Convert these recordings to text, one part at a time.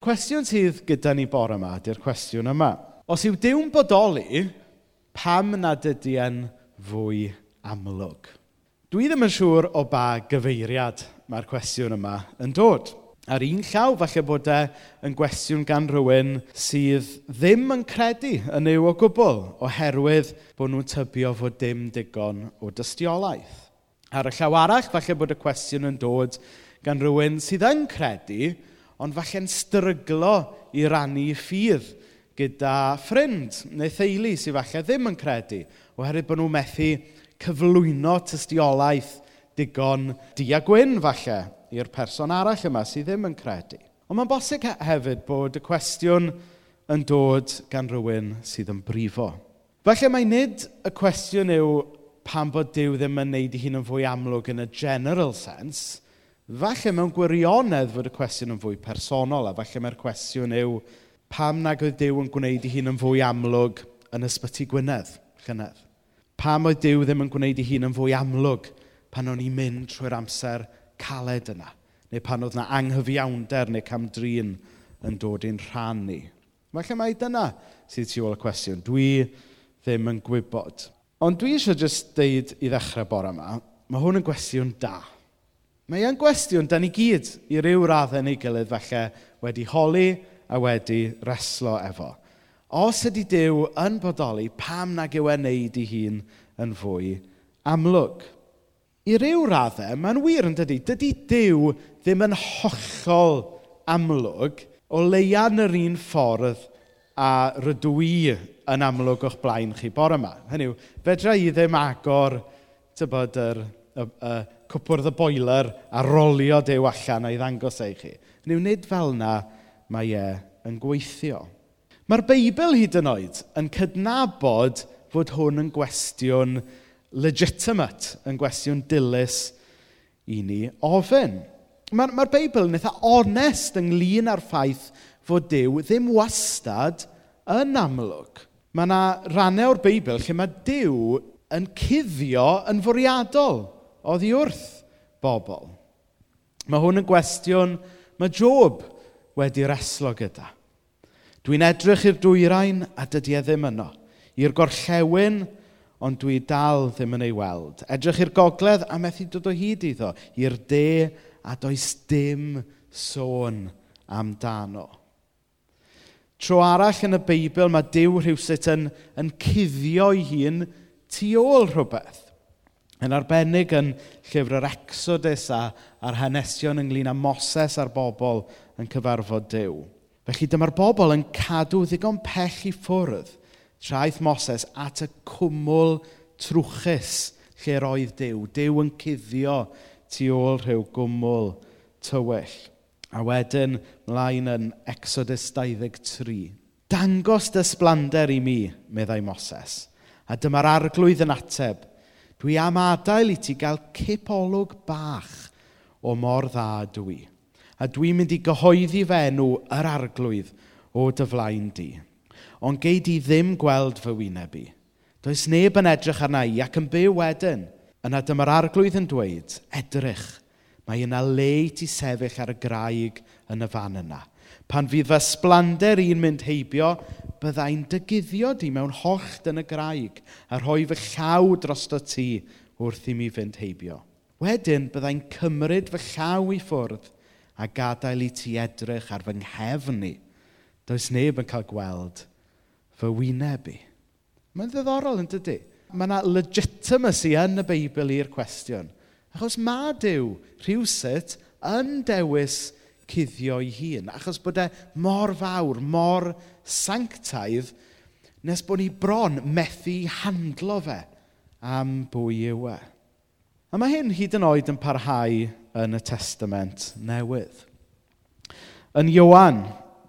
Cwestiwn sydd gyda ni bore yma ydy'r cwestiwn yma. Os yw Dyw'n bodoli, pam nad ydy e'n fwy amlwg? Dwi ddim yn siŵr o ba gyfeiriad mae'r cwestiwn yma yn dod. Ar un llaw, falle bod e yn gwestiwn gan rhywun sydd ddim yn credu yn yw o gwbl oherwydd bod nhw'n tybio fod dim digon o dystiolaeth. Ar y llaw arall, falle bod y cwestiwn yn dod gan rhywun sydd yn credu ond falle'n stryglo i rannu ei ffydd gyda ffrind neu theulu sydd falle ddim yn credu, oherwydd bod nhw'n methu cyflwyno tystiolaeth digon di a gwyn falle i'r person arall yma sydd ddim yn credu. Ond mae'n bosib hefyd bod y cwestiwn yn dod gan rhywun sydd yn brifo. Felly mae nid y cwestiwn yw pam bod Dyw ddim yn neud ei hun yn fwy amlwg yn y general sense, Falle mewn gwirionedd fod y cwestiwn yn fwy personol, a falle mae'r cwestiwn yw pam nag oedd Dyw yn gwneud ei hun yn fwy amlwg yn ysbyty Gwynedd, llynedd? Pam oedd Dyw ddim yn gwneud ei hun yn fwy amlwg pan o'n i'n mynd trwy'r amser caled yna? Neu pan oedd yna anghyfiawnder neu camdrin yn dod i'n rhan ni? Falle mae dyna sydd tu ôl y cwestiwn. Dwi ddim yn gwybod. Ond dwi eisiau jyst deud i ddechrau bore yma, mae hwn yn gwestiwn da. Mae e'n gwestiwn da ni gyd i ryw raddau neu gilydd falle wedi holi a wedi reslo efo. Os ydy Dyw yn bodoli, pam nag yw e'n neud ei hun yn fwy amlwg? I ryw raddau, mae'n wir yn dydy, dydy Dyw ddim yn hollol amlwg o leia yn yr un ffordd a rydw i yn amlwg o'ch blaen chi bore yma. Hynny yw, fedra i ddim agor tybod, yr, y, y, cwpwrdd y boiler a rolio Dyw allan a'i ddangos ei i chi. Neu nid fel yna mae e yn gweithio. Mae'r Beibl hyd yn oed yn cydnabod fod hwn yn gwestiwn legitimate, yn gwestiwn dilys i ni ofyn. Mae'r mae Beibl yn eitha onest ynglyn â'r ffaith fod Dyw ddim wastad yn amlwg. Mae yna rannau o'r Beibl lle mae Dyw yn cuddio yn fwriadol oddi wrth bobl. Mae hwn yn gwestiwn mae Job wedi reslo gyda. Dwi'n edrych i'r dwyrain a dydy e ddim yno. I'r gorllewin, ond dwi dal ddim yn ei weld. Edrych i'r gogledd a methu dod o hyd iddo. I'r de a does dim sôn amdano. Tro arall yn y Beibl mae Dyw rhywsut yn, yn cuddio ei hun tu ôl rhywbeth. Yn arbennig yn llyfr yr Exodus a, a'r hanesion ynglyn â Moses a'r bobl yn cyfarfod Dyw. Felly dyma'r bobl yn cadw ddigon pell i ffwrdd traeth Moses at y cwmwl trwchus lle roedd Dyw. Dyw yn cuddio tu ôl rhyw gwmwl tywyll. A wedyn mlaen yn Exodus 23. Dangos dysblander i mi, meddai Moses. A dyma'r arglwydd yn ateb – Dwi am adael i ti gael cipolwg bach o mor dda dwi. A dwi'n mynd i gyhoeddi fy yr arglwydd o dyflaen di. Ond gei di ddim gweld fy wyneb i. Does neb yn edrych arna i ac yn byw wedyn. Yna dyma'r arglwydd yn dweud, edrych, mae yna le i ti sefyll ar y graig yn y fan yna. Pan fydd fy sblander i'n mynd heibio byddai'n dyguddio di mewn hocht yn y graig a rhoi fy llaw drosto ti wrth i mi fynd heibio. Wedyn byddai'n cymryd fy llaw i ffwrdd a gadael i ti edrych ar fy nghefn i. Does neb yn cael gweld fy wyneb i. Mae'n ddiddorol yn dydy. Mae yna legitimacy yn y Beibl i'r cwestiwn. Achos mae Dyw rhywsut yn dewis cuddio'i hun. Achos bod e mor fawr, mor sanctaidd, nes bod ni bron methu handlo fe am bwy yw e. A mae hyn hyd yn oed yn parhau yn y testament newydd. Yn Iowan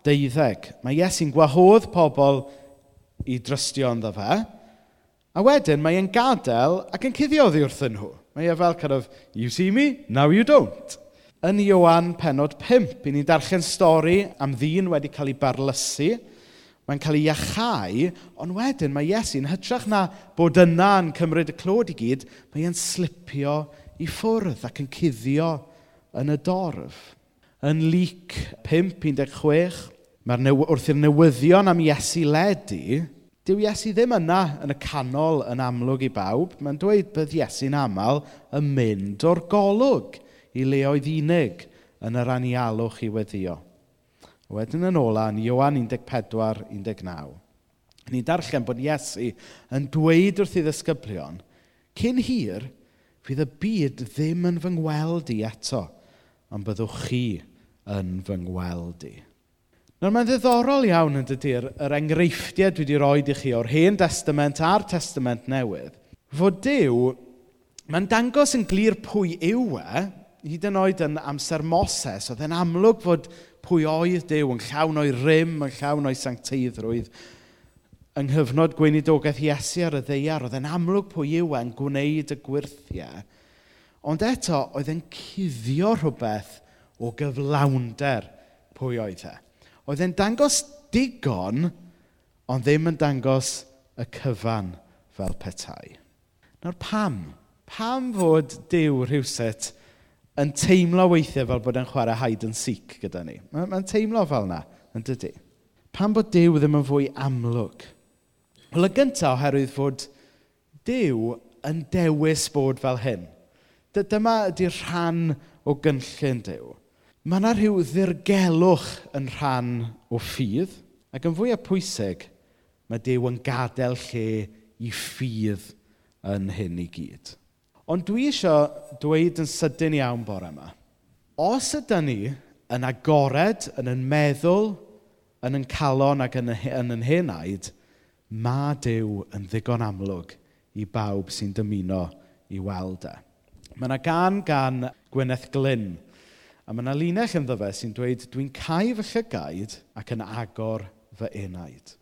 12, mae Iesu'n gwahodd pobl i drystio ynddo fe, a wedyn mae e'n gadael ac yn cuddioddi wrthyn nhw. Mae e fel kind of, you see me, now you don't. Yn Iowan penod 5, i ni'n darllen stori am ddyn wedi cael ei barlysu. Mae'n cael ei iachau, ond wedyn mae Iesu'n hytrach na bod yna yn cymryd y clod i gyd, mae e'n slipio i ffwrdd ac yn cuddio yn y dorf. Yn lyc 5.16, mae'r new, wrth i'r newyddion am Iesu ledu, dyw Iesu ddim yna yn y canol yn amlwg i bawb. Mae'n dweud bydd Iesu'n aml yn mynd o'r golwg i leoedd unig yn yr anialwch i weddio. Wedyn yn ola, yn Iwan 14-19, ni'n darllen bod Iesu yn dweud wrth i ddisgyblion, cyn hir, fydd y byd ddim yn fy ngweld i eto, ond byddwch chi yn fy ngweld i. Nawr mae'n ddiddorol iawn yn dydy'r yr enghreifftiau dwi wedi rhoi i chi o'r hen testament a'r testament newydd, fod Dyw, mae'n dangos yn glir pwy yw e, hyd yn oed yn amser Moses, oedd e'n amlwg fod pwy oedd Dyw yn llawn o'i rym, yn llawn o'i sancteiddrwydd, yng nghyfnod gweinidogaeth Iesu ar y ddeiar, oedd e'n amlwg pwy yw e'n gwneud y gwirthiau. Ond eto, oedd e'n cuddio rhywbeth o gyflawnder pwy oedd e. Oedd e'n dangos digon, ond ddim yn dangos y cyfan fel petai. Nawr pam? Pam fod Dyw rhywset yn teimlo weithiau fel bod e'n chwarae hide and seek gyda ni. Mae'n ma teimlo fel yna, yn dydy. Pan bod Dyw ddim yn fwy amlwg? Wel, y gyntaf oherwydd fod Dyw yn dewis bod fel hyn. D dyma ydy'r rhan o gynllun Dyw. Mae yna rhyw ddirgelwch yn rhan o ffydd, ac yn fwyaf pwysig, mae Dyw yn gadael lle i ffydd yn hyn i gyd. Ond dwi eisiau dweud yn sydyn iawn bore yma. Os ydy ni yn agored, yn yn meddwl, yn yn calon ac yn yn, yn henaid, mae Dyw yn ddigon amlwg i bawb sy'n dymuno i weld e. Mae yna gan gan Gwyneth Glyn, a mae yna linell yn fe sy'n dweud, dwi'n cael fy llygaid ac yn agor fy enaid.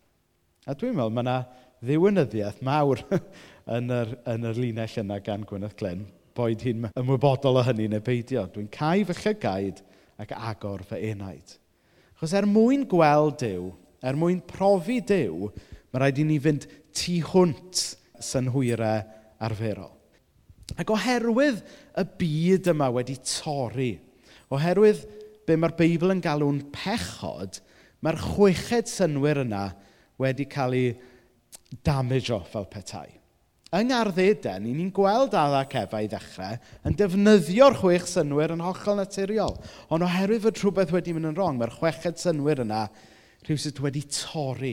A dwi'n meddwl, mae yna ddiwynyddiaeth mawr yn yr, yn yr linell yna gan Gwyneth Glyn, boed hi'n ymwybodol o hynny neu beidio. Dwi'n cael fy llygaid ac agor fy enaid. Chos er mwyn gweld Dyw, er mwyn profi Dyw, mae rhaid i ni fynd tu hwnt synhwyrau arferol. Ac oherwydd y byd yma wedi torri, oherwydd be mae'r Beibl yn galw'n pechod, mae'r chweched synwyr yna wedi cael ei damage o fel petai. Yng Ngarddeden, i ni'n gweld Adda Cefa i ddechrau yn defnyddio'r chwech synwyr yn hollol naturiol. Ond oherwydd fod rhywbeth wedi mynd yn wrong, mae'r chweched synwyr yna rhywsyd wedi torri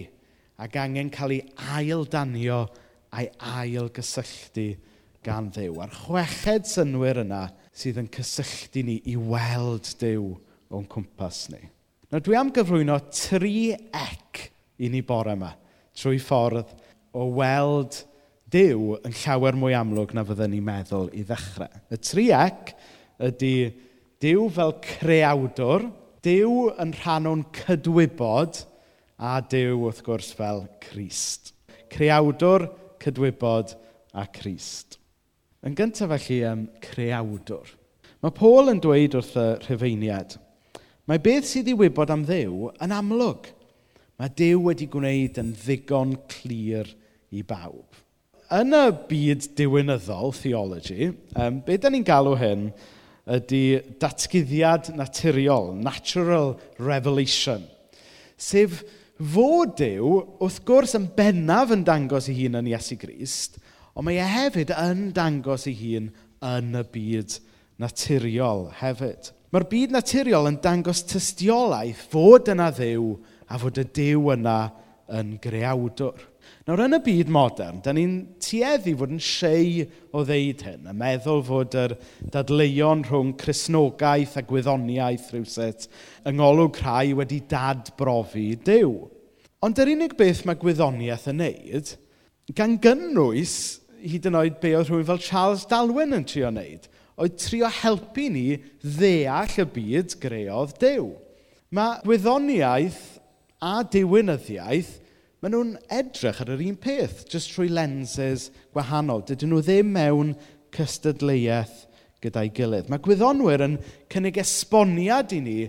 ac angen cael ei ail danio a'i ail gysylltu gan ddew. A'r chweched synwyr yna sydd yn cysylltu ni i weld dew o'n cwmpas ni. Nawr dwi am gyflwyno tri ec i ni bore yma trwy ffordd o weld Dyw Dyw yn llawer mwy amlwg na fyddwn ni'n meddwl i ddechrau. Y triec ydy Dyw fel creawdwr, Dyw yn rhan o'n cydwybod a Dyw wrth gwrs fel Crist. Creawdwr, cydwybod a Crist. Yn gyntaf felly am creawdwr. Mae Paul yn dweud wrth y rhyfeiniad, mae beth sydd i wybod am ddew yn amlwg. Mae Dyw wedi gwneud yn ddigon clir i bawb yn y byd diwynyddol, theology, um, be da ni'n galw hyn ydy datgyddiad naturiol, natural revelation. Sef fod Dyw, wrth gwrs, yn bennaf yn dangos ei hun yn Iesu Grist, ond mae e hefyd yn dangos ei hun yn y byd naturiol hefyd. Mae'r byd naturiol yn dangos tystiolaeth fod yna ddew a fod y dew yna yn greawdwr. Nawr, yn y byd modern, da ni'n tueddu fod yn siei o ddeud hyn, a meddwl fod yr dadleuon rhwng chrysnogaeth a gwyddoniaeth rhywuset yng ngolwg rhai wedi dadbrofi Dyw. Ond yr unig beth mae gwyddoniaeth yn wneud, gan gynnwys hyd yn oed be oedd rhywun fel Charles Dalwyn yn trio wneud, oedd trio helpu ni ddeall y byd greodd Dyw. Mae gwyddoniaeth a diwinyddiaeth maen nhw'n edrych ar yr un peth, jyst trwy lenses gwahanol. Dydyn nhw ddim mewn cystadleuaeth gyda'i gilydd. Mae gwyddonwyr yn cynnig esboniad i ni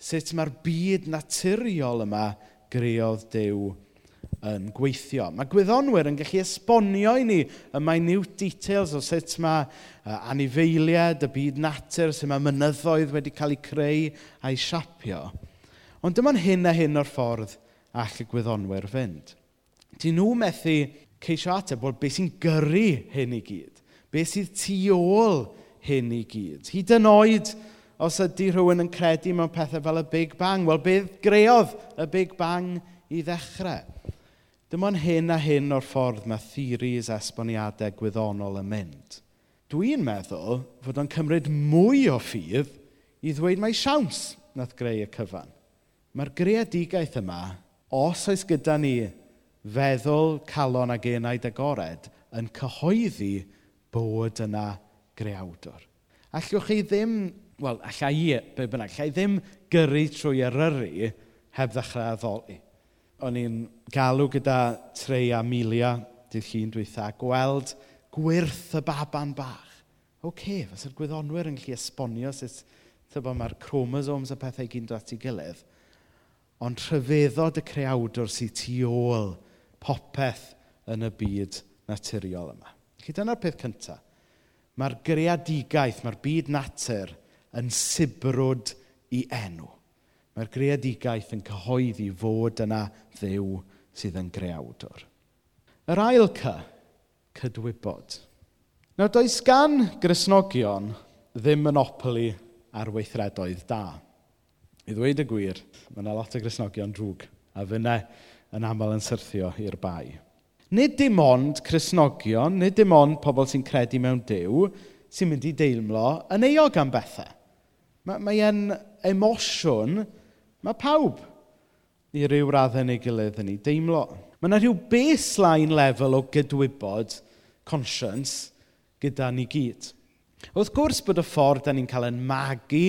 sut mae'r byd naturiol yma greodd Dyw yn gweithio. Mae gwyddonwyr yn gallu esbonio i ni y minute details o sut mae uh, anifeiliad, y byd natur, sut mae mynyddoedd wedi cael eu creu a'i siapio. Ond dyma'n hyn a hyn o'r ffordd all y gwyddonwyr fynd. Dyn nhw methu ceisio ateb bod beth sy'n gyrru hyn i gyd. Beth sydd tu ôl hyn i gyd. Hyd yn oed os ydy rhywun yn credu mewn pethau fel y Big Bang, wel beth greodd y Big Bang i ddechrau? Dim ond hyn a hyn o'r ffordd mae theories esboniadau gwyddonol yn mynd. Dwi'n meddwl fod o'n cymryd mwy o ffydd i ddweud mae siawns nath greu y cyfan. Mae'r greadigaeth yma os oes gyda ni feddwl calon ag enaid agored yn cyhoeddi bod yna greawdwr. Allwch chi ddim, wel, allai i, be bynnag, allai ddim gyrru trwy eryri heb ddechrau addoli. O'n i'n galw gyda Trey a Milia, dydd llun dweitha, gweld gwirth y baban bach. Oce, okay, fysa'r gwyddonwyr yn gallu esbonio sut mae'r chromosomes a pethau gyn dod at ei gilydd ond rhyfeddod y creawdwr sy'n tu ôl popeth yn y byd naturiol yma. Felly dyna'r peth cyntaf. Mae'r greadigaeth, mae'r byd natur yn sibrwd i enw. Mae'r greadigaeth yn cyhoeddi fod yna ddew sydd yn greawdwr. Yr ail cy, cydwybod. Nawr, does gan grisnogion ddim monopoli ar weithredoedd da. I ddweud y gwir, mae yna lot o grisnogion drwg a fyna yn aml yn syrthio i'r bai. Nid dim ond crisnogion, nid dim ond pobl sy'n credu mewn Dyw sy'n mynd i deimlo yn eog am bethau. Mae, mae e'n emosiwn mae pawb i ryw raddau neu gilydd yn ei deimlo. Mae yna rhyw baseline lefel o gydwybod conscience gyda ni gyd. Wrth gwrs bod y ffordd da ni'n cael yn magu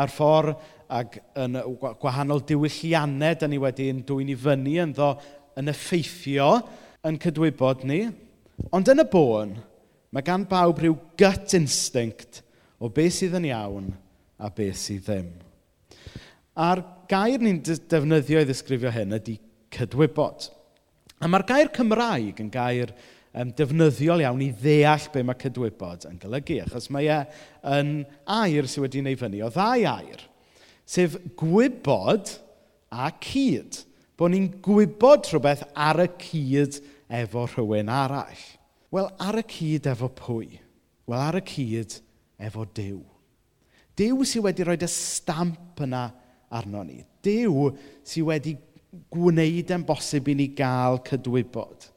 a'r ffordd ac yn gwahanol diwylliannau da ni wedi'n dwy'n i fyny yn ddo yn effeithio yn cydwybod ni. Ond yn y bôn, mae gan bawb rhyw gut instinct o beth sydd yn iawn a beth sydd ddim. A'r gair ni'n defnyddio i ddisgrifio hyn ydy cydwybod. A mae'r gair Cymraeg yn gair um, defnyddiol iawn i ddeall be mae cydwybod yn golygu, achos mae e yn air sydd wedi'i wneud fyny o ddau air – Sef gwybod a cyd. Bo' ni'n gwybod rhywbeth ar y cyd efo rhywun arall. Wel, ar y cyd efo pwy? Wel, ar y cyd efo Dyw. Dyw sydd wedi rhoi y stamp yna arno ni. Dyw sydd wedi gwneud yn bosib i ni gael cydwybod.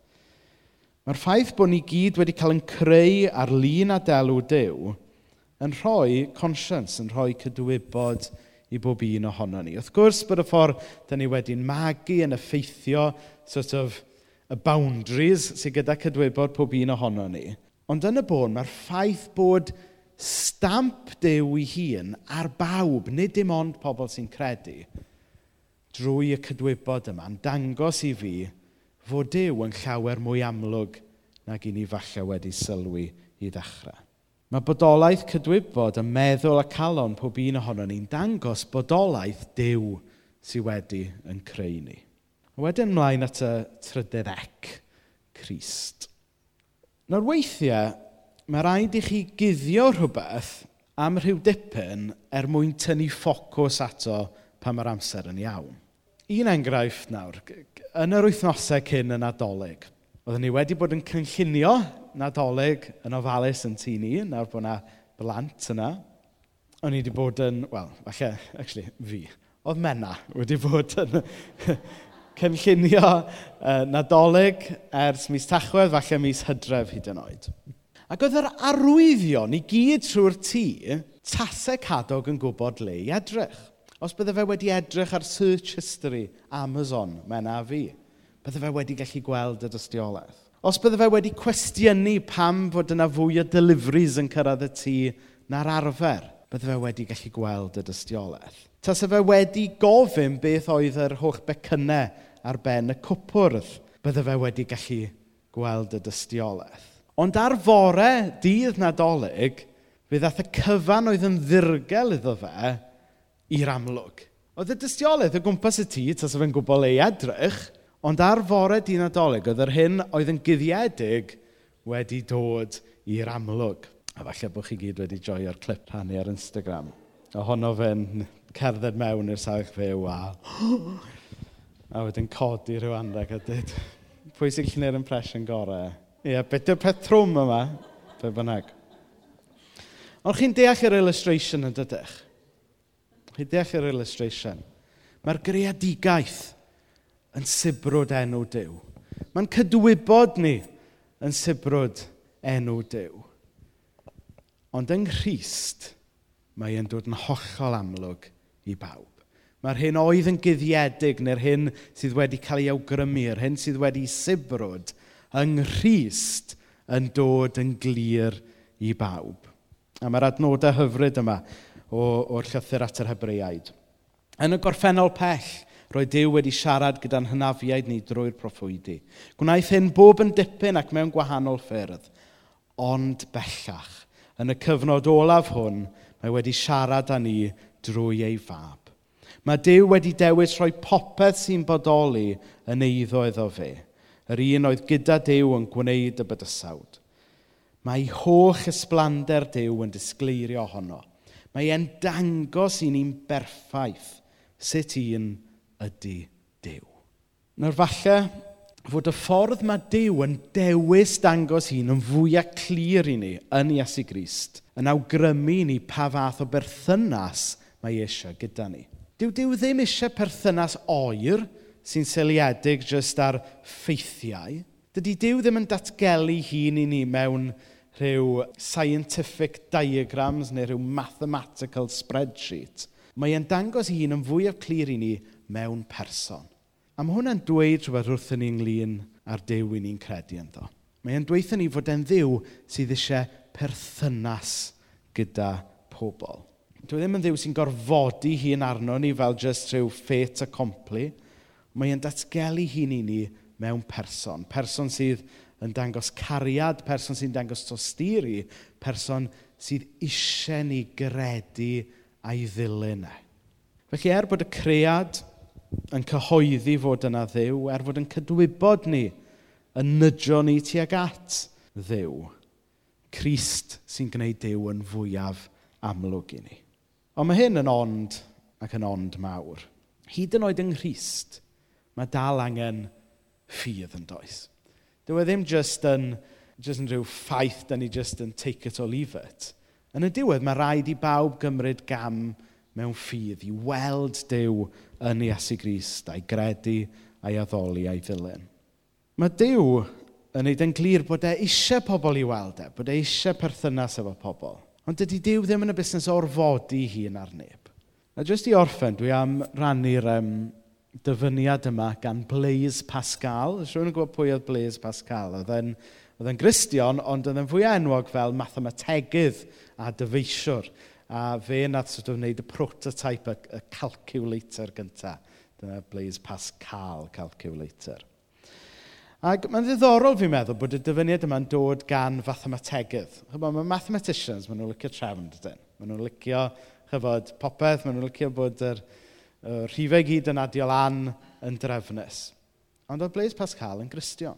Mae'r ffaith bod ni gyd wedi cael yn creu ar lun a delw Dyw yn rhoi conscience, yn rhoi cydwybod i bob un ohono ni. Wrth gwrs bod y ffordd da ni wedi'n magu yn effeithio sort of, y boundaries sydd gyda cydwybod pob un ohono ni. Ond yn y bôn, mae'r ffaith bod stamp dew i hun ar bawb, nid dim ond pobl sy'n credu, drwy y cydwybod yma'n dangos i fi fod dew yn llawer mwy amlwg nag i ni falle wedi sylwi i ddechrau. Mae bodolaeth cydwybod yn meddwl a calon pob un ohono ni'n dangos bodolaeth dew sydd wedi yn creu ni. Wedyn mlaen at y trydydd ec, Crist. Nawr weithiau, mae rhaid i chi guddio rhywbeth am rhyw dipyn er mwyn tynnu ffocws ato pan mae'r amser yn iawn. Un enghraifft nawr, yn yr wythnosau cyn yn adolyg, oeddwn ni wedi bod yn cynllunio nadolig yn ofalus yn tŷ ni, nawr bod yna blant yna. O'n i wedi bod yn, wel, falle, actually, fi. Oedd mena wedi bod yn cynllunio uh, nadolig ers mis tachwedd, falle mis hydref hyd yn oed. Ac oedd yr arwyddion i gyd trwy'r tŷ, tasau cadog yn gwybod le i edrych. Os bydde fe wedi edrych ar search history Amazon, mena a fi, bydde fe wedi gallu gweld y dystiolaeth. Os bydde fe wedi cwestiynu pam fod yna fwy o deliveries yn cyrraedd y tŷ na'r arfer, bydde fe wedi gallu gweld y dystiolaeth. Tasa fe wedi gofyn beth oedd yr holl becynnau ar ben y cwpwrdd, bydde fe wedi gallu gweld y dystiolaeth. Ond ar fore dydd nadolig, fe ddath y cyfan oedd yn ddirgel iddo fe i'r amlwg. Oedd y dystiolaeth o gwmpas y tŷ, tas o fe'n gwybod ei edrych, Ond ar fore dyn adolyg, oedd yr hyn oedd yn guddiedig wedi dod i'r amlwg. A falle bod chi gyd wedi joio'r clip rhannu ar Instagram. Ohono fe'n cerdded mewn i'r sawch fyw a... A wedyn codi rhyw anreg a dyd. Pwy sy'n llunio'r impression gorau? Ie, yeah, beth yw'r peth trwm yma? Be bynnag. Ond chi'n deall yr illustration yn dydych? Chi'n deall yr illustration? Mae'r greadigaeth yn sibrwd enw Dyw. Mae'n cydwybod ni yn sibrwd enw Dyw. Ond yng Nghyst, mae e'n dod yn hollol amlwg i bawb. Mae'r hyn oedd yn guddiedig neu'r hyn sydd wedi cael ei awgrymu, yr hyn sydd wedi sibrwd, yng Nghyst yn dod yn glir i bawb. A mae'r adnodau hyfryd yma o, o'r llythyr at yr Hebreaidd. Yn y gorffennol pell, roedd Dyw wedi siarad gyda'n hynafiaid ni drwy'r proffwydi. Gwnaeth hyn bob yn dipyn ac mewn gwahanol ffyrdd, ond bellach. Yn y cyfnod olaf hwn, mae wedi siarad â ni drwy ei fab. Mae Dyw wedi dewis rhoi popeth sy'n bodoli yn eiddo iddo fe. Yr un oedd gyda Dyw yn gwneud y bydysawd. Mae holl ysblander Dyw yn disgleirio honno. Mae e'n dangos i ni'n berffaith sut un ydy Dyw. Nawr falle fod y ffordd mae Dyw yn dewis dangos hun yn fwyaf clir i ni yn Iesu Grist, yn awgrymu ni pa fath o berthynas mae eisiau gyda ni. Dyw Dyw ddim eisiau perthynas oer sy'n seliedig jyst ar ffeithiau. Dydy Dyw ddim yn datgelu hun i ni mewn rhyw scientific diagrams neu rhyw mathematical spreadsheet. Mae e'n dangos hun yn fwyaf clir i ni mewn person. A mae hwnna'n dweud rhywbeth wrthyn ni ynglyn ar dew i ni'n credu ynddo. Mae e'n dweud ni fod e'n ddiw sydd eisiau perthynas gyda pobl. Dwi e ddim yn ddiw sy'n gorfodi hun arno ni fel just rhyw ffet accompli. Mae e'n datgelu hun i ni mewn person. Person sydd yn dangos cariad, person sy'n dangos tosturi, person sydd eisiau ni gredu a'i ddilyn e. Felly er bod y cread yn cyhoeddi fod yna ddiw, er fod yn cydwybod ni, yn nydro ni tuag at ddiw. Crist sy'n gwneud Dyw yn fwyaf amlwg i ni. Ond mae hyn yn ond ac yn ond mawr. Hyd yn oed yng Nghyst, mae dal angen ffydd yn does. Dyw e ddim just yn, just yn rhyw ffaith da ni just yn take it or leave it. Yn y diwedd, mae rhaid i bawb gymryd gam mewn ffydd i weld Dyw yn Iesu Grist a'i gredu a'i addoli a'i ddilyn. Mae Dyw yn wneud yn glir bod e eisiau pobl i weld e, bod e eisiau perthynas efo pobl. Ond dydy Dyw ddim yn y busnes o orfodi hun ar neb. A jyst i orffen, dwi am rannu'r um, dyfyniad yma gan Blaise Pascal. Rwy'n yn gwybod pwy oedd Blaise Pascal? Oedd e'n Oedd yn Gristion, ond oedd yn fwy enwog fel mathemategydd a dyfeisiwr a fe nath sort of wneud y prototype, y, y calculator gyntaf. Dyna Blaise Pascal calculator. Ac mae'n ddiddorol fi'n meddwl bod y dyfyniad yma'n dod gan fathemategydd. Chyfod, mae mathematicians, maen nhw'n licio trefn, dydyn. Maen nhw'n licio, chyfod, popeth, maen nhw'n licio bod yr, yr rhifau gyd yn adio lan yn drefnus. Ond oedd Blaise Pascal yn gristion.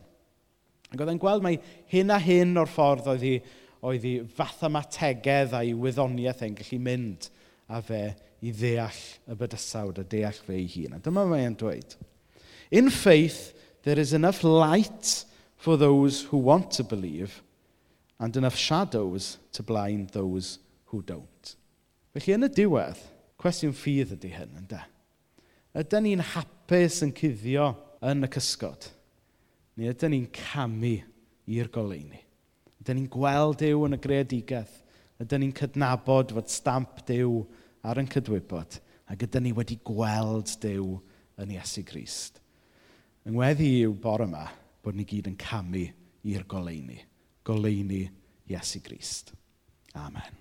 Ac oedd e'n gweld mai hyn a hyn o'r ffordd oedd hi oedd ei fathemategedd a'i wyddoniaeth e'n gallu mynd a fe i ddeall y bydysawd a deall fe ei hun. A dyma mae'n dweud. In faith, there is enough light for those who want to believe and enough shadows to blind those who don't. Felly yn y diwedd, cwestiwn ffydd ydy hyn, ynddo? Ydyn ni'n hapus yn cuddio yn y cysgod? Neu ydyn ni'n camu i'r goleuni? Ydyn ni'n gweld Dyw yn y greadigaeth. Ydyn ni'n cydnabod fod stamp Dyw ar yn cydwybod. Ac ydyn ni wedi gweld Dyw yn Iesu Grist. Yng ngweddi i'w bore yma bod ni gyd yn camu i'r goleuni. Goleuni Iesu Grist. Amen.